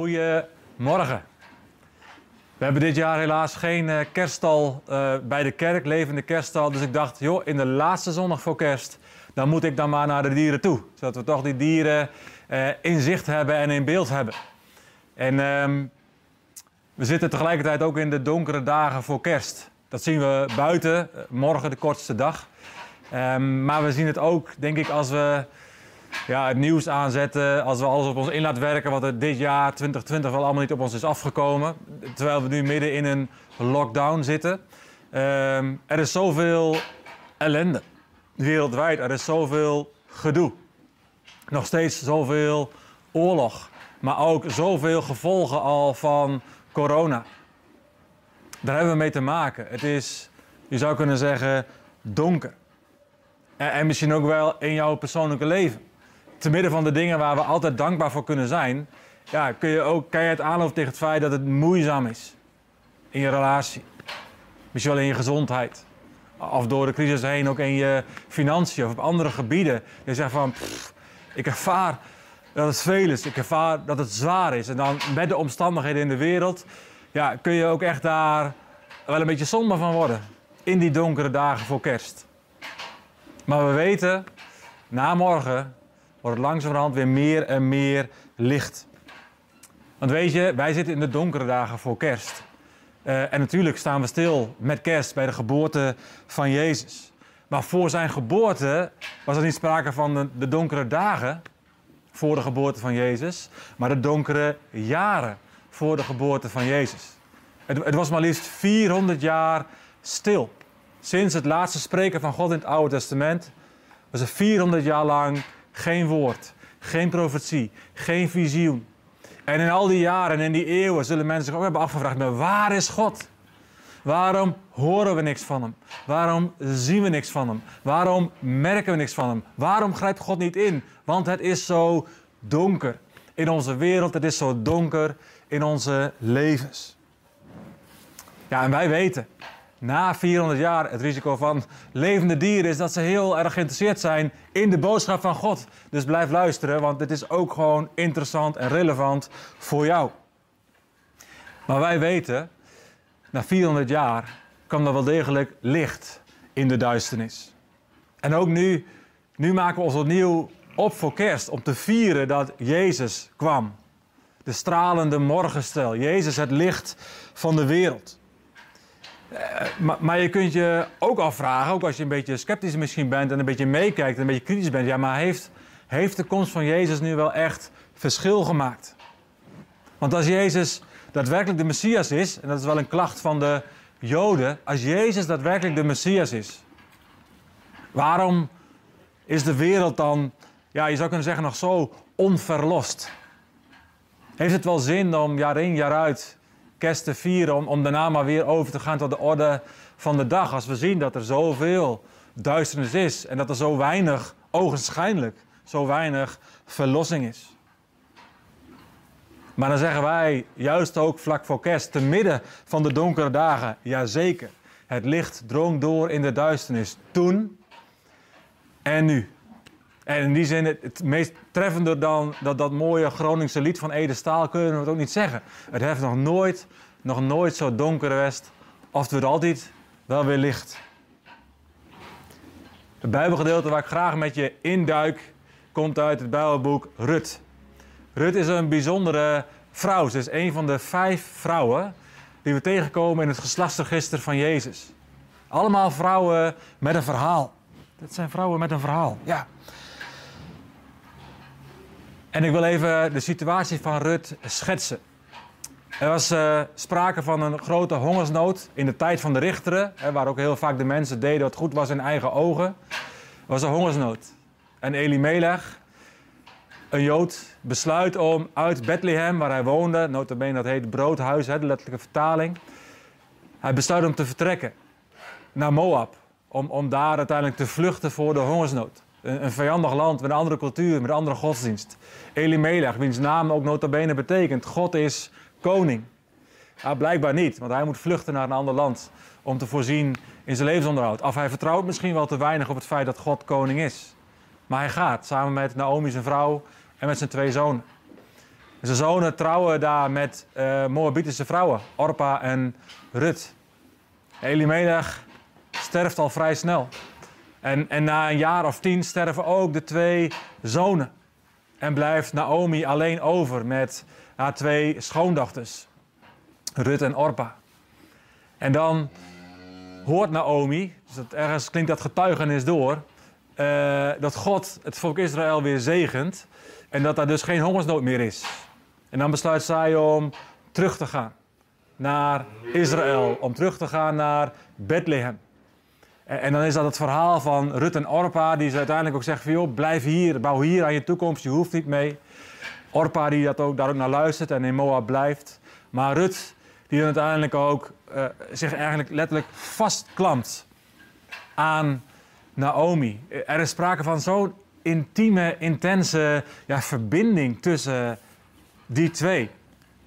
Goedemorgen. We hebben dit jaar helaas geen uh, kerststal uh, bij de kerk, levende kerststal. Dus ik dacht, joh, in de laatste zondag voor kerst, dan moet ik dan maar naar de dieren toe. Zodat we toch die dieren uh, in zicht hebben en in beeld hebben. En um, we zitten tegelijkertijd ook in de donkere dagen voor kerst. Dat zien we buiten, morgen de kortste dag. Um, maar we zien het ook, denk ik, als we ja, het nieuws aanzetten. Als we alles op ons in laten werken wat er dit jaar 2020 wel allemaal niet op ons is afgekomen. Terwijl we nu midden in een lockdown zitten. Um, er is zoveel ellende wereldwijd. Er is zoveel gedoe. Nog steeds zoveel oorlog. Maar ook zoveel gevolgen al van corona. Daar hebben we mee te maken. Het is, je zou kunnen zeggen, donker. En misschien ook wel in jouw persoonlijke leven te midden van de dingen waar we altijd dankbaar voor kunnen zijn, ja, kun je ook kan je het aanlopen tegen het feit dat het moeizaam is. In je relatie. Misschien wel in je gezondheid. Of door de crisis heen ook in je financiën of op andere gebieden. Je zegt van, pff, ik ervaar dat het veel is. Ik ervaar dat het zwaar is. En dan met de omstandigheden in de wereld, ja, kun je ook echt daar wel een beetje somber van worden. In die donkere dagen voor kerst. Maar we weten, na morgen wordt het langzamerhand weer meer en meer licht. Want weet je, wij zitten in de donkere dagen voor kerst. Uh, en natuurlijk staan we stil met kerst bij de geboorte van Jezus. Maar voor zijn geboorte was er niet sprake van de, de donkere dagen voor de geboorte van Jezus, maar de donkere jaren voor de geboorte van Jezus. Het, het was maar liefst 400 jaar stil. Sinds het laatste spreken van God in het Oude Testament was er 400 jaar lang geen woord, geen profetie, geen visioen. En in al die jaren en in die eeuwen zullen mensen zich ook hebben afgevraagd: maar waar is God? Waarom horen we niks van hem? Waarom zien we niks van hem? Waarom merken we niks van hem? Waarom grijpt God niet in? Want het is zo donker in onze wereld, het is zo donker in onze levens. Ja, en wij weten na 400 jaar het risico van levende dieren is dat ze heel erg geïnteresseerd zijn in de boodschap van God. Dus blijf luisteren, want dit is ook gewoon interessant en relevant voor jou. Maar wij weten, na 400 jaar kwam er wel degelijk licht in de duisternis. En ook nu, nu maken we ons opnieuw op voor kerst om te vieren dat Jezus kwam. De stralende morgenstel, Jezus het licht van de wereld. Uh, maar, maar, je kunt je ook afvragen, ook als je een beetje sceptisch misschien bent en een beetje meekijkt en een beetje kritisch bent, ja, maar heeft, heeft de komst van Jezus nu wel echt verschil gemaakt? Want als Jezus daadwerkelijk de Messias is, en dat is wel een klacht van de Joden, als Jezus daadwerkelijk de Messias is, waarom is de wereld dan, ja, je zou kunnen zeggen, nog zo onverlost? Heeft het wel zin om jaar in, jaar uit kerst te vieren, om, om daarna maar weer over te gaan tot de orde van de dag. Als we zien dat er zoveel duisternis is en dat er zo weinig, ogenschijnlijk, zo weinig verlossing is. Maar dan zeggen wij, juist ook vlak voor kerst, te midden van de donkere dagen, jazeker. Het licht drong door in de duisternis toen en nu. En in die zin, het, meest treffender dan dat, dat mooie Groningse lied van Ede Staal kunnen we het ook niet zeggen. Het heeft nog nooit, nog nooit zo donker geweest, of het wordt altijd wel weer licht. Het Bijbelgedeelte waar ik graag met je induik, komt uit het Bijbelboek Rut. Rut is een bijzondere vrouw. Ze is een van de vijf vrouwen die we tegenkomen in het geslachtsregister van Jezus. Allemaal vrouwen met een verhaal. Dat zijn vrouwen met een verhaal, ja. En ik wil even de situatie van Rut schetsen. Er was uh, sprake van een grote hongersnood in de tijd van de richteren, hè, waar ook heel vaak de mensen deden wat goed was in eigen ogen. Was een hongersnood. En Elimelech, een Jood, besluit om uit Bethlehem, waar hij woonde, notabene dat heet broodhuis, hè, de letterlijke vertaling. Hij besluit om te vertrekken naar Moab, om, om daar uiteindelijk te vluchten voor de hongersnood. Een, vijandig land met een andere cultuur, met een andere godsdienst. Elimelech, wiens naam ook nota bene betekent, God is koning. Ja, blijkbaar niet, want hij moet vluchten naar een ander land om te voorzien in zijn levensonderhoud. Of hij vertrouwt misschien wel te weinig op het feit dat God koning is. Maar hij gaat samen met Naomi, zijn vrouw, en met zijn twee zonen. Zijn zonen trouwen daar met uh, Moabitische vrouwen, Orpa en Rut. Elimelech sterft al vrij snel. En, en na een jaar of tien sterven ook de twee zonen. En blijft Naomi alleen over met haar twee schoondochters, Rut en Orpa. En dan hoort Naomi, dus ergens klinkt dat getuigenis door, uh, dat God het volk Israël weer zegent en dat daar dus geen hongersnood meer is. En dan besluit zij om terug te gaan naar Israël, om terug te gaan naar Bethlehem. En, dan is dat het verhaal van Rut en Orpa, die ze uiteindelijk ook zeggen van joh, blijf hier, bouw hier aan je toekomst, je hoeft niet mee. Orpa die dat ook, daar ook naar luistert en in Moab blijft. Maar Rut, die dan uiteindelijk ook uh, zich eigenlijk letterlijk vastklampt aan Naomi. Er is sprake van zo'n intieme, intense ja, verbinding tussen die twee.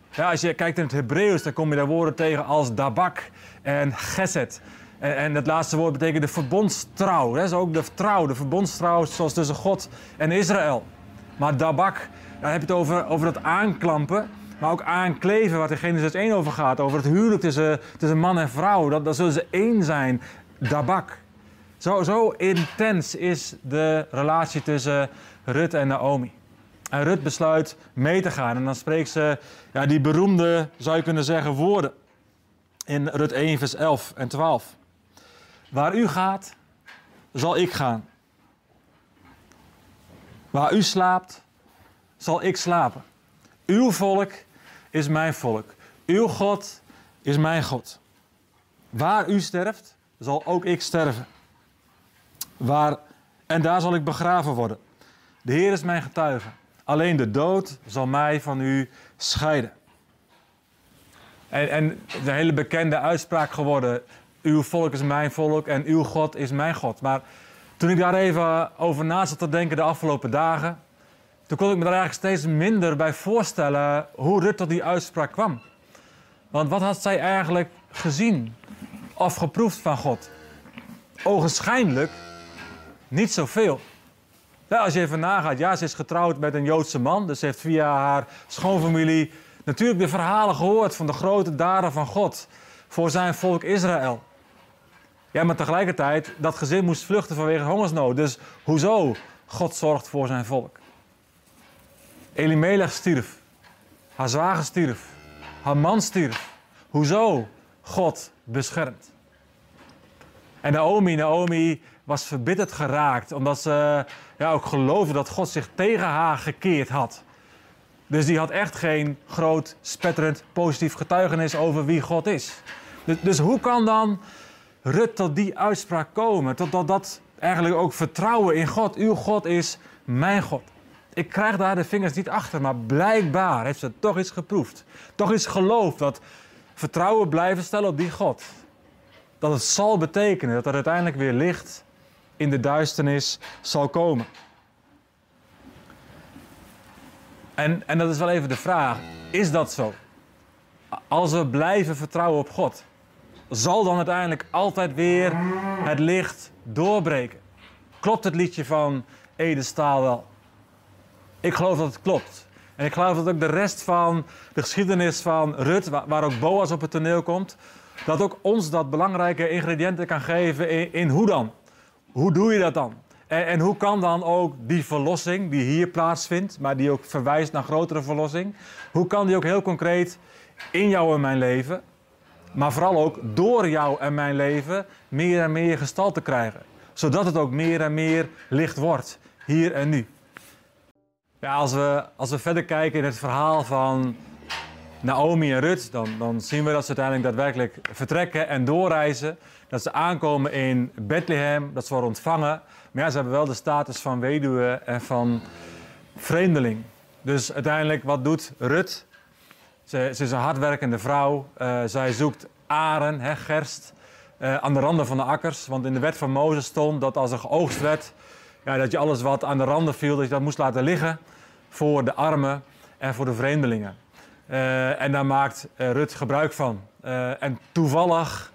Ja, als je kijkt in het Hebreeuws, dan kom je daar woorden tegen als dabak en geset. En, en het laatste woord betekent de verbondstrouw. Dat is ook de trouw, de verbondstrouw zoals tussen God en Israël. Maar dabak, daar heb je het over, over het aanklampen, maar ook aankleven, waar in Genesis 1 over gaat. Over het huwelijk tussen, tussen man en vrouw. Dat, dat zullen ze één zijn. Dabak. Zo, zo intens is de relatie tussen Rut en Naomi. En Rut besluit mee te gaan. En dan spreekt ze ja, die beroemde, zou je kunnen zeggen, woorden. In Rut 1, vers 11 en 12. Waar u gaat, zal ik gaan. Waar u slaapt, zal ik slapen. Uw volk is mijn volk. Uw God is mijn God. Waar u sterft, zal ook ik sterven. Waar, en daar zal ik begraven worden. De Heer is mijn getuige. Alleen de dood zal mij van u scheiden. En, en een hele bekende uitspraak geworden. Uw volk is mijn volk en uw God is mijn God. Maar toen ik daar even over na zat te denken de afgelopen dagen, toen kon ik me daar eigenlijk steeds minder bij voorstellen hoe Rut tot die uitspraak kwam. Want wat had zij eigenlijk gezien of geproefd van God? Ogenschijnlijk niet zoveel. Nou, als je even nagaat, ja, ze is getrouwd met een Joodse man, dus heeft via haar schoonfamilie natuurlijk de verhalen gehoord van de grote daden van God voor zijn volk Israël. Ja, maar tegelijkertijd, dat gezin moest vluchten vanwege hongersnood. Dus hoezo God zorgt voor zijn volk? Elimelech stierf. Haar zwager stierf. Haar man stierf. Hoezo God beschermt? En Naomi, Naomi was verbitterd geraakt. Omdat ze ja, ook geloofde dat God zich tegen haar gekeerd had. Dus die had echt geen groot, spetterend, positief getuigenis over wie God is. Dus, dus hoe kan dan Rut tot die uitspraak komen? Tot dat, eigenlijk ook vertrouwen in God. Uw God is mijn God. Ik krijg daar de vingers niet achter, maar blijkbaar heeft ze toch iets geproefd. Toch iets geloofd dat vertrouwen blijven stellen op die God. Dat het zal betekenen dat er uiteindelijk weer licht in de duisternis zal komen. En, en dat is wel even de vraag: is dat zo? Als we blijven vertrouwen op God, zal dan uiteindelijk altijd weer het licht doorbreken? Klopt het liedje van Ede Staal wel? Ik geloof dat het klopt. En ik geloof dat ook de rest van de geschiedenis van Rut, waar, ook Boas op het toneel komt, dat ook ons dat belangrijke ingrediënten kan geven in, hoe dan? Hoe doe je dat dan? En, en, hoe kan dan ook die verlossing die hier plaatsvindt, maar die ook verwijst naar grotere verlossing, hoe kan die ook heel concreet in jou en mijn leven, maar vooral ook door jou en mijn leven meer en meer gestalte krijgen? Zodat het ook meer en meer licht wordt, hier en nu. Ja, als, we, als we verder kijken in het verhaal van Naomi en Rut, dan, dan zien we dat ze uiteindelijk daadwerkelijk vertrekken en doorreizen. Dat ze aankomen in Bethlehem, dat ze worden ontvangen. Maar ja, ze hebben wel de status van weduwe en van vreemdeling. Dus uiteindelijk, wat doet Rut? Ze, ze is een hardwerkende vrouw. Uh, zij zoekt aren, hè, gerst, uh, aan de randen van de akkers. Want in de wet van Mozes stond dat als er geoogst werd, ja, dat je alles wat aan de randen viel, dat je dat moest laten liggen voor de armen en voor de vreemdelingen. Uh, en daar maakt Rut gebruik van. en toevallig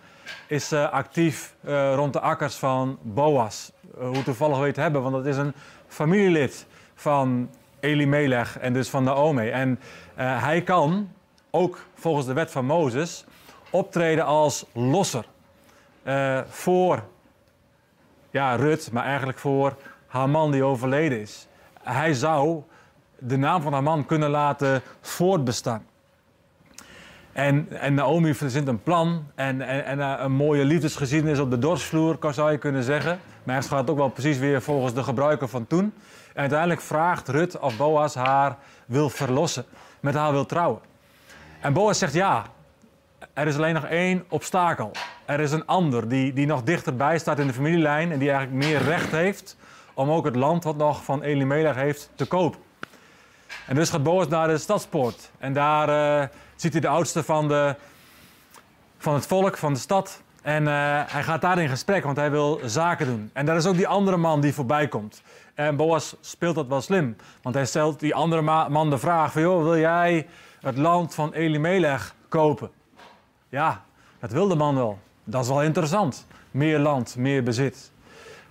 is uh, actief uh, rond de akkers van Boas. Uh, hoe toevallig weet hebben, want dat is een familielid van Elimelech en dus van Naomi. En uh, hij kan, ook volgens de wet van Mozes, optreden als losser. Uh, voor ja, Rut, maar eigenlijk voor haar man die overleden is. Hij zou de naam van haar man kunnen laten voortbestaan. En, en Naomi verzint een plan en, en, eh, een mooie liefdesgeschiedenis op de dorsvloer, zou je kunnen zeggen. Maar het gaat ook wel precies weer volgens de gebruiken van toen. En uiteindelijk vraagt Rut of Boas haar wil verlossen, met haar wil trouwen. En Boas zegt ja. Er is alleen nog één obstakel. Er is een ander die, die nog dichterbij staat in de familielijn en die eigenlijk meer recht heeft om ook het land wat nog van Elimelech heeft te kopen. En dus gaat Boas naar de stadspoort. En daar uh, ziet hij de oudste van, de, van het volk, van de stad. En uh, hij gaat daar in gesprek, want hij wil zaken doen. En daar is ook die andere man die voorbij komt. En Boas speelt dat wel slim. Want hij stelt die andere man de vraag van... joh, wil jij het land van Elimelech kopen? Ja, dat wil de man wel. Dat is wel interessant. Meer land, meer bezit.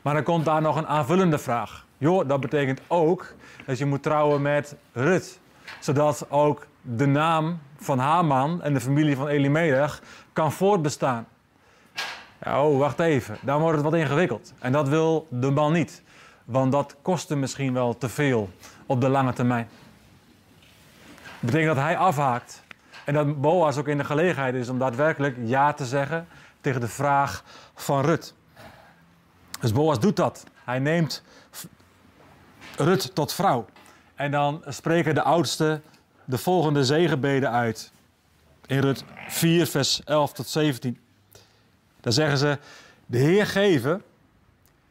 Maar dan komt daar nog een aanvullende vraag. Joh, dat betekent ook dat je moet trouwen met Rut. Zodat ook de naam van haar man en de familie van Elimelech kan voortbestaan. Oh, wacht even. Dan wordt het wat ingewikkeld. En dat wil de man niet. Want dat kostte misschien wel te veel op de lange termijn. Dat betekent dat hij afhaakt. En dat Boas ook in de gelegenheid is om daadwerkelijk ja te zeggen tegen de vraag van Rut. Dus Boas doet dat. Hij neemt Rut tot vrouw. En dan spreken de oudsten de volgende zegenbeden uit. In Rut 4, vers 11 tot 17. Dan zeggen ze: De Heer geven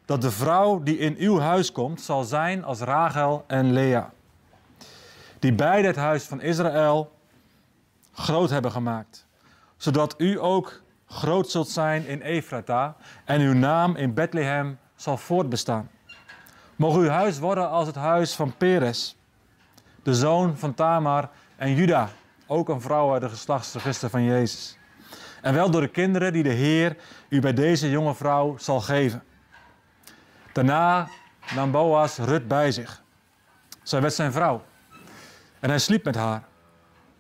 dat de vrouw die in uw huis komt zal zijn als Rachel en Lea. Die beide het huis van Israël groot hebben gemaakt. Zodat u ook groot zult zijn in Efrata en uw naam in Bethlehem zal voortbestaan. Mogen uw huis worden als het huis van Peres, de zoon van Tamar en Juda, ook een vrouw uit de geslachtsregister van Jezus. En wel door de kinderen die de Heer u bij deze jonge vrouw zal geven. Daarna nam Boas Rut bij zich. Zij werd zijn vrouw. En hij sliep met haar.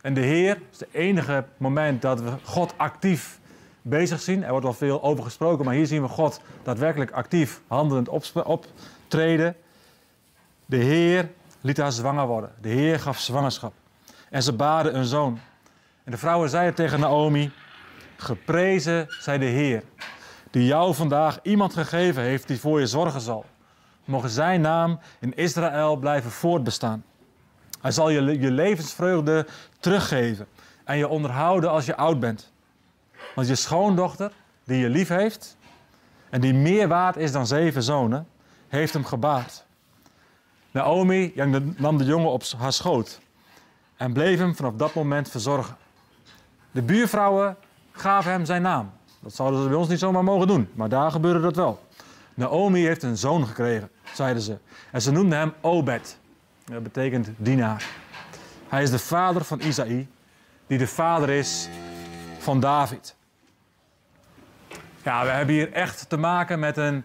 En de Heer is het enige moment dat we God actief bezig zien. Er wordt wel veel over gesproken, maar hier zien we God daadwerkelijk actief handelend optreden. De Heer liet haar zwanger worden. De Heer gaf zwangerschap. En ze baden een zoon. En de vrouwen zeiden tegen Naomi: Geprezen zij de Heer, die jou vandaag iemand gegeven heeft die voor je zorgen zal. Mogen zijn naam in Israël blijven voortbestaan. Hij zal je, je levensvreugde teruggeven en je onderhouden als je oud bent. Want je schoondochter, die je lief heeft en die meer waard is dan zeven zonen, heeft hem gebaard. Naomi nam de jongen op haar schoot en bleef hem vanaf dat moment verzorgen. De buurvrouwen gaven hem zijn naam. Dat zouden ze bij ons niet zomaar mogen doen, maar daar gebeurde dat wel. Naomi heeft een zoon gekregen, zeiden ze. En ze noemden hem Obed. Dat betekent dienaar. Hij is de vader van Isaï, die de vader is van David. Ja, we hebben hier echt te maken met een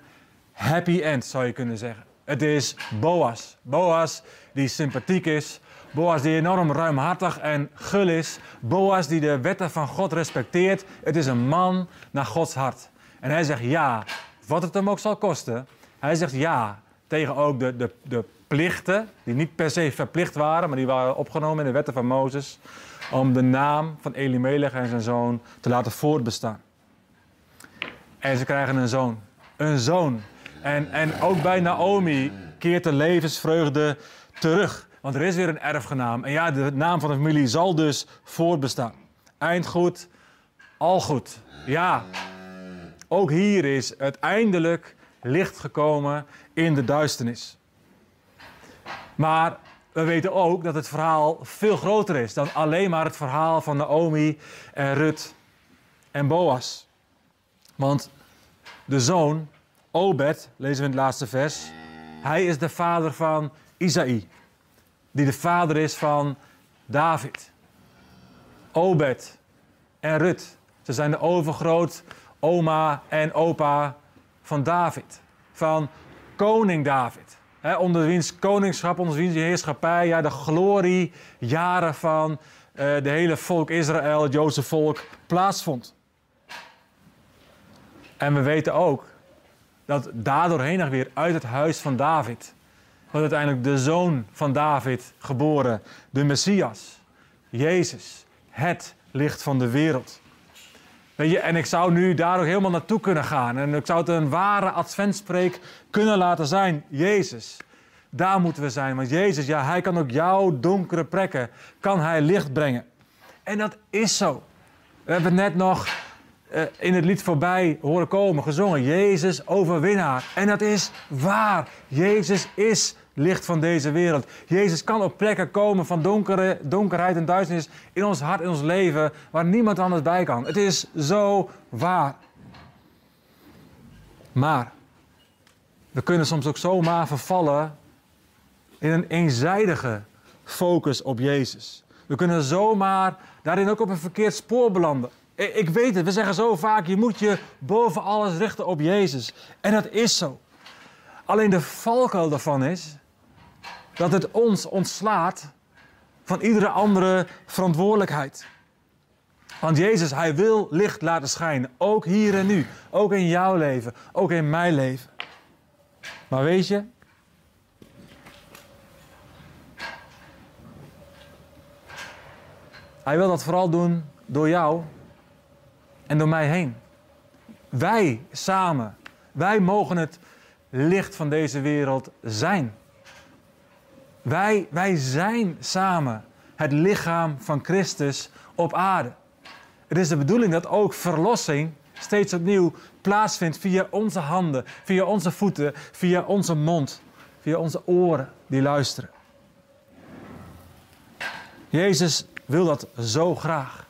happy end, zou je kunnen zeggen. Het is Boas. Boas die sympathiek is. Boas die enorm ruimhartig en gul is. Boas die de wetten van God respecteert. Het is een man naar Gods hart. En hij zegt ja, wat het hem ook zal kosten. Hij zegt ja tegen ook de, de, de plichten, die niet per se verplicht waren, maar die waren opgenomen in de wetten van Mozes. Om de naam van Elimelech en zijn zoon te laten voortbestaan. En ze krijgen een zoon. Een zoon. En, en ook bij Naomi keert de levensvreugde terug. Want er is weer een erfgenaam. En ja, de naam van de familie zal dus voortbestaan. Eindgoed, al goed. Ja, ook hier is uiteindelijk licht gekomen in de duisternis. Maar we weten ook dat het verhaal veel groter is dan alleen maar het verhaal van Naomi en Rut en Boas. Want de zoon, Obed, lezen we in het laatste vers, hij is de vader van Isaï, die de vader is van David. Obed en Rut, ze zijn de overgroot oma en opa van David, van koning David. Hè, onder wiens koningschap, onder wiens heerschappij, ja, de gloriejaren van uh, de hele volk Israël, het Joodse volk, plaatsvond. En we weten ook dat daardoor heen weer uit het huis van David wordt uiteindelijk de zoon van David geboren, de Messias, Jezus, het licht van de wereld. Je, en ik zou nu daar ook helemaal naartoe kunnen gaan. En ik zou het een ware adventspreek kunnen laten zijn. Jezus, daar moeten we zijn. Want Jezus, ja, hij kan ook jouw donkere plekken, kan hij licht brengen. En dat is zo. We hebben net nog uh, in het lied voorbij horen komen, gezongen. Jezus overwinnaar. En dat is waar. Jezus is licht van deze wereld. Jezus kan op plekken komen van donkere, donkerheid en duisternis in ons hart, in ons leven, waar niemand anders bij kan. Het is zo waar. Maar we kunnen soms ook zomaar vervallen in een eenzijdige focus op Jezus. We kunnen zomaar daarin ook op een verkeerd spoor belanden. Ik weet het, we zeggen zo vaak, je moet je boven alles richten op Jezus. En dat is zo. Alleen de valkuil daarvan is dat het ons ontslaat van iedere andere verantwoordelijkheid. Want Jezus, Hij wil licht laten schijnen. Ook hier en nu. Ook in jouw leven. Ook in mijn leven. Maar weet je, Hij wil dat vooral doen door jou en door mij heen. Wij samen, wij mogen het licht van deze wereld zijn. Wij, wij zijn samen het lichaam van Christus op aarde. Het is de bedoeling dat ook verlossing steeds opnieuw plaatsvindt via onze handen, via onze voeten, via onze mond, via onze oren die luisteren. Jezus wil dat zo graag.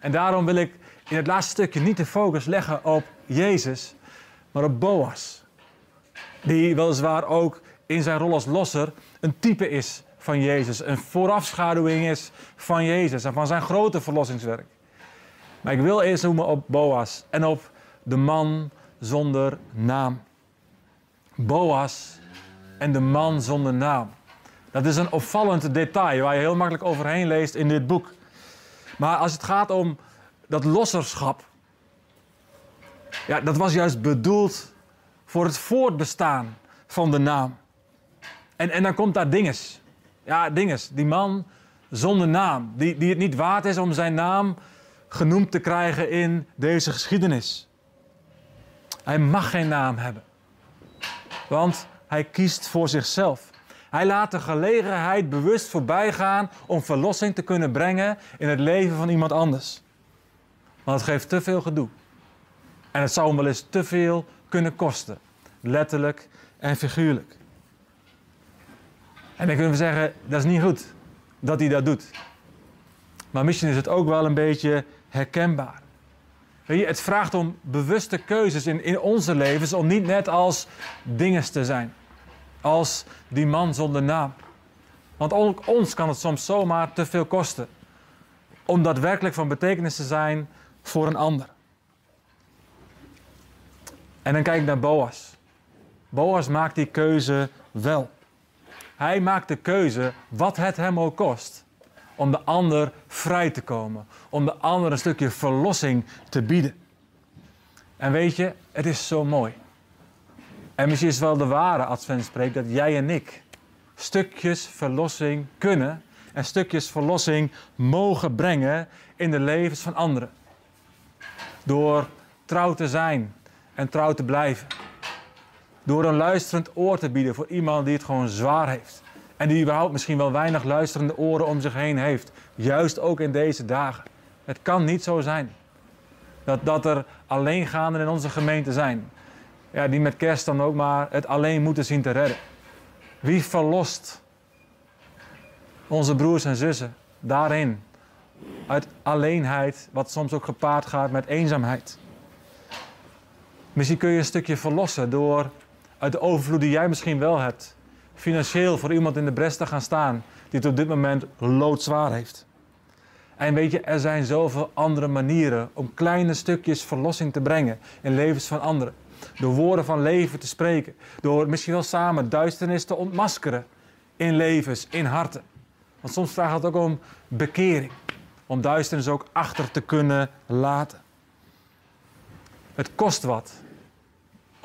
En daarom wil ik in het laatste stukje niet de focus leggen op Jezus, maar op Boas. Die weliswaar ook in zijn rol als losser een type is van Jezus, een voorafschaduwing is van Jezus en van zijn grote verlossingswerk. Maar ik wil eerst noemen op Boas en op de man zonder naam. Boas en de man zonder naam. Dat is een opvallend detail waar je heel makkelijk overheen leest in dit boek. Maar als het gaat om dat losserschap, ja, dat was juist bedoeld voor het voortbestaan van de naam. En, en dan komt daar dinges. Ja, dinges. Die man zonder naam. Die, die het niet waard is om zijn naam genoemd te krijgen in deze geschiedenis. Hij mag geen naam hebben. Want hij kiest voor zichzelf. Hij laat de gelegenheid bewust voorbij gaan om verlossing te kunnen brengen in het leven van iemand anders. Want het geeft te veel gedoe. En het zou hem wel eens te veel kunnen kosten. Letterlijk en figuurlijk. En dan kunnen we zeggen, dat is niet goed dat hij dat doet. Maar misschien is het ook wel een beetje herkenbaar. Je, het vraagt om bewuste keuzes in, in onze levens om niet net als dinges te zijn. Als die man zonder naam. Want ook ons kan het soms zomaar te veel kosten. Om daadwerkelijk van betekenis te zijn voor een ander. En dan kijk ik naar Boas. Boas maakt die keuze wel. Hij maakt de keuze, wat het hem ook kost, om de ander vrij te komen. Om de ander een stukje verlossing te bieden. En weet je, het is zo mooi. En misschien is wel de ware adventspreek dat jij en ik stukjes verlossing kunnen en stukjes verlossing mogen brengen in de levens van anderen. Door trouw te zijn en trouw te blijven. Door een luisterend oor te bieden voor iemand die het gewoon zwaar heeft. En die überhaupt misschien wel weinig luisterende oren om zich heen heeft. Juist ook in deze dagen. Het kan niet zo zijn dat, dat er alleengaanden in onze gemeente zijn. Ja, die met kerst dan ook maar het alleen moeten zien te redden. Wie verlost onze broers en zussen daarin? Uit alleenheid, wat soms ook gepaard gaat met eenzaamheid. Misschien kun je een stukje verlossen door uit de overvloed die jij misschien wel hebt, financieel voor iemand in de bres te gaan staan die het op dit moment loodzwaar heeft. En weet je, er zijn zoveel andere manieren om kleine stukjes verlossing te brengen in levens van anderen. Door woorden van leven te spreken. Door misschien wel samen duisternis te ontmaskeren. In levens, in harten. Want soms vraagt het ook om bekering. Om duisternis ook achter te kunnen laten. Het kost wat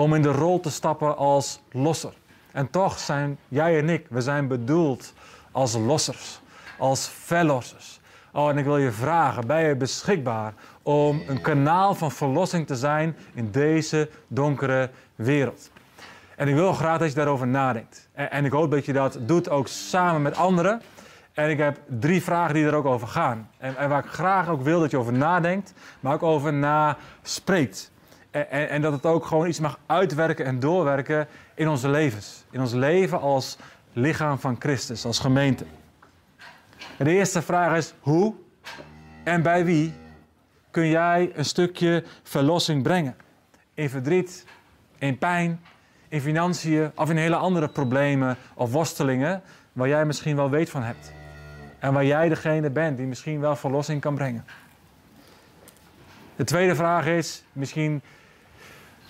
om in de rol te stappen als losser. En toch zijn jij en ik, we zijn bedoeld als lossers, als verlossers. Oh, en ik wil je vragen, ben je beschikbaar om een kanaal van verlossing te zijn in deze donkere wereld? En ik wil graag dat je daarover nadenkt. En, ik hoop dat je dat doet ook samen met anderen. En ik heb drie vragen die er ook over gaan. En, en, waar ik graag ook wil dat je over nadenkt, maar ook over naspreekt. En, en, dat het ook gewoon iets mag uitwerken en doorwerken in onze levens. In ons leven als lichaam van Christus, als gemeente. En de eerste vraag is hoe en bij wie kun jij een stukje verlossing brengen? In verdriet, in pijn, in financiën of in hele andere problemen of worstelingen waar jij misschien wel weet van hebt. En waar jij degene bent die misschien wel verlossing kan brengen. De tweede vraag is, misschien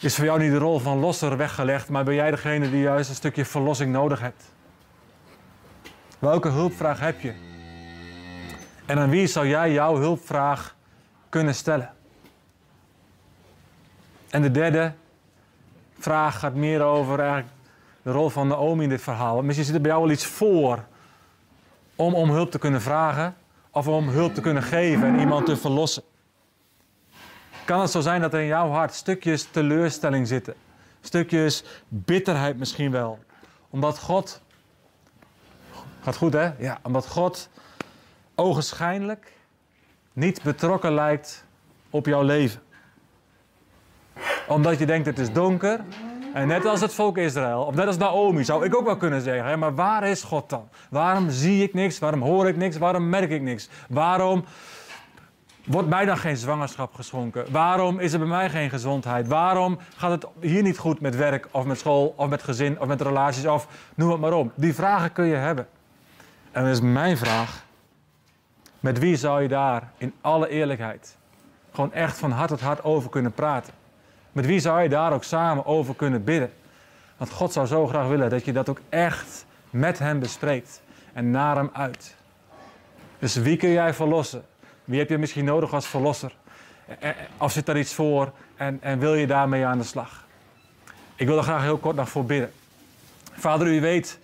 is voor jou niet de rol van losser weggelegd, maar ben jij degene die juist een stukje verlossing nodig hebt? Welke hulpvraag heb je? En aan wie zou jij jouw hulpvraag kunnen stellen? En de derde vraag gaat meer over eigenlijk de rol van Naomi in dit verhaal. Misschien zit er bij jou wel iets voor om om hulp te kunnen vragen of om hulp te kunnen geven en iemand te verlossen. Kan het zo zijn dat er in jouw hart stukjes teleurstelling zitten? Stukjes bitterheid misschien wel. Omdat God. Gaat goed hè? Ja, omdat God ogenschijnlijk niet betrokken lijkt op jouw leven. Omdat je denkt het is donker. En net als het volk Israël, of net als Naomi, zou ik ook wel kunnen zeggen: hè, maar waar is God dan? Waarom zie ik niks? Waarom hoor ik niks? Waarom merk ik niks? Waarom wordt mij dan geen zwangerschap geschonken? Waarom is er bij mij geen gezondheid? Waarom gaat het hier niet goed met werk of met school of met gezin of met relaties of noem het maar op? Die vragen kun je hebben. En dan is mijn vraag: met wie zou je daar in alle eerlijkheid gewoon echt van hart tot hart over kunnen praten? Met wie zou je daar ook samen over kunnen bidden? Want God zou zo graag willen dat je dat ook echt met Hem bespreekt en naar Hem uit. Dus wie kun jij verlossen? Wie heb je misschien nodig als verlosser? Of zit daar iets voor en, en wil je daarmee aan de slag? Ik wil er graag heel kort nog voor bidden. Vader, u weet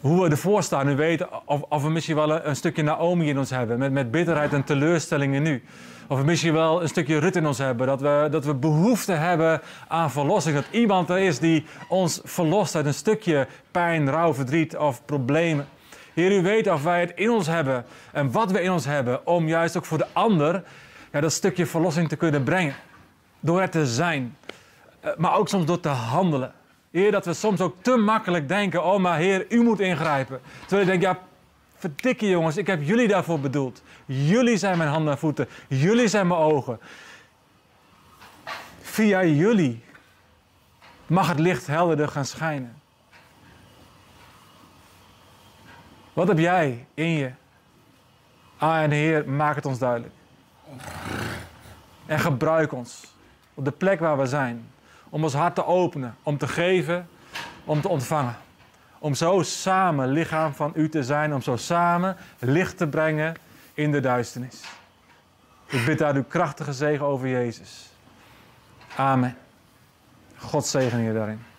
hoe we ervoor staan. U weet of, of we misschien wel een, een, stukje Naomi in ons hebben. Met, met bitterheid en teleurstellingen nu. Of we misschien wel een stukje Rut in ons hebben. Dat we, dat we behoefte hebben aan verlossing. Dat iemand er is die ons verlost uit een stukje pijn, rouw, verdriet of problemen. Heer, u weet of wij het in ons hebben en wat we in ons hebben. Om juist ook voor de ander dat stukje verlossing te kunnen brengen. Door er te zijn. Eh, maar ook soms door te handelen. Heer, dat we soms ook te makkelijk denken: oh, maar Heer, u moet ingrijpen. Terwijl ik denk: ja, verdikke jongens, ik heb jullie daarvoor bedoeld. Jullie zijn mijn handen en voeten. Jullie zijn mijn ogen. Via jullie mag het licht helderder gaan schijnen. Wat heb jij in je? Ah, en Heer, maak het ons duidelijk. En gebruik ons op de plek waar we zijn om ons hart te openen, om te geven, om te ontvangen. Om zo samen lichaam van u te zijn, om zo samen licht te brengen in de duisternis. Ik bid daar uw krachtige zegen over Jezus. Amen. God zegen je daarin.